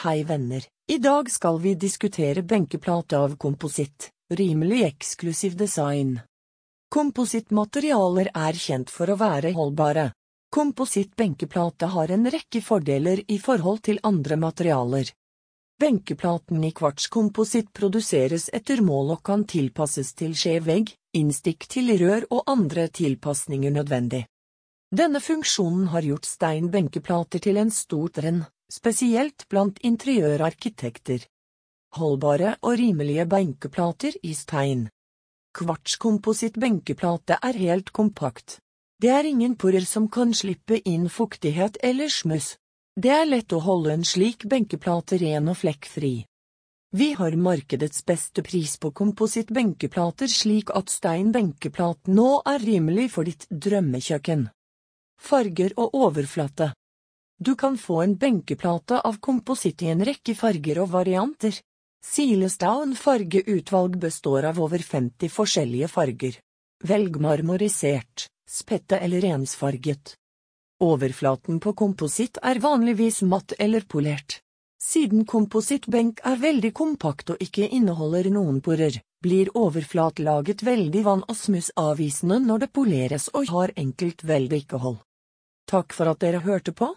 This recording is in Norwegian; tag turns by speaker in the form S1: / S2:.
S1: Hei venner, i dag skal vi diskutere benkeplate av kompositt, rimelig eksklusiv design. Komposittmaterialer er kjent for å være holdbare. Kompositt benkeplate har en rekke fordeler i forhold til andre materialer. Benkeplaten i kvartskompositt produseres etter mål og kan tilpasses til skjev vegg, innstikk til rør og andre tilpasninger nødvendig. Denne funksjonen har gjort steinbenkeplater til en stor trend, spesielt blant interiørarkitekter. Holdbare og rimelige benkeplater i stein. Kvartskompositt benkeplate er helt kompakt. Det er ingen porer som kan slippe inn fuktighet eller smuss. Det er lett å holde en slik benkeplate ren og flekkfri. Vi har markedets beste pris på kompositt benkeplater slik at stein benkeplat nå er rimelig for ditt drømmekjøkken farger og overflate. Du kan få en benkeplate av kompositt i en rekke farger og varianter. Silestown fargeutvalg består av over 50 forskjellige farger. Velg marmorisert, spette eller ensfarget. Overflaten på kompositt er vanligvis matt eller polert. Siden komposittbenk er veldig kompakt og ikke inneholder noen porer, blir overflatlaget veldig vann- og smussavvisende når det poleres og har enkelt vedlikehold. Takk for at dere hørte på.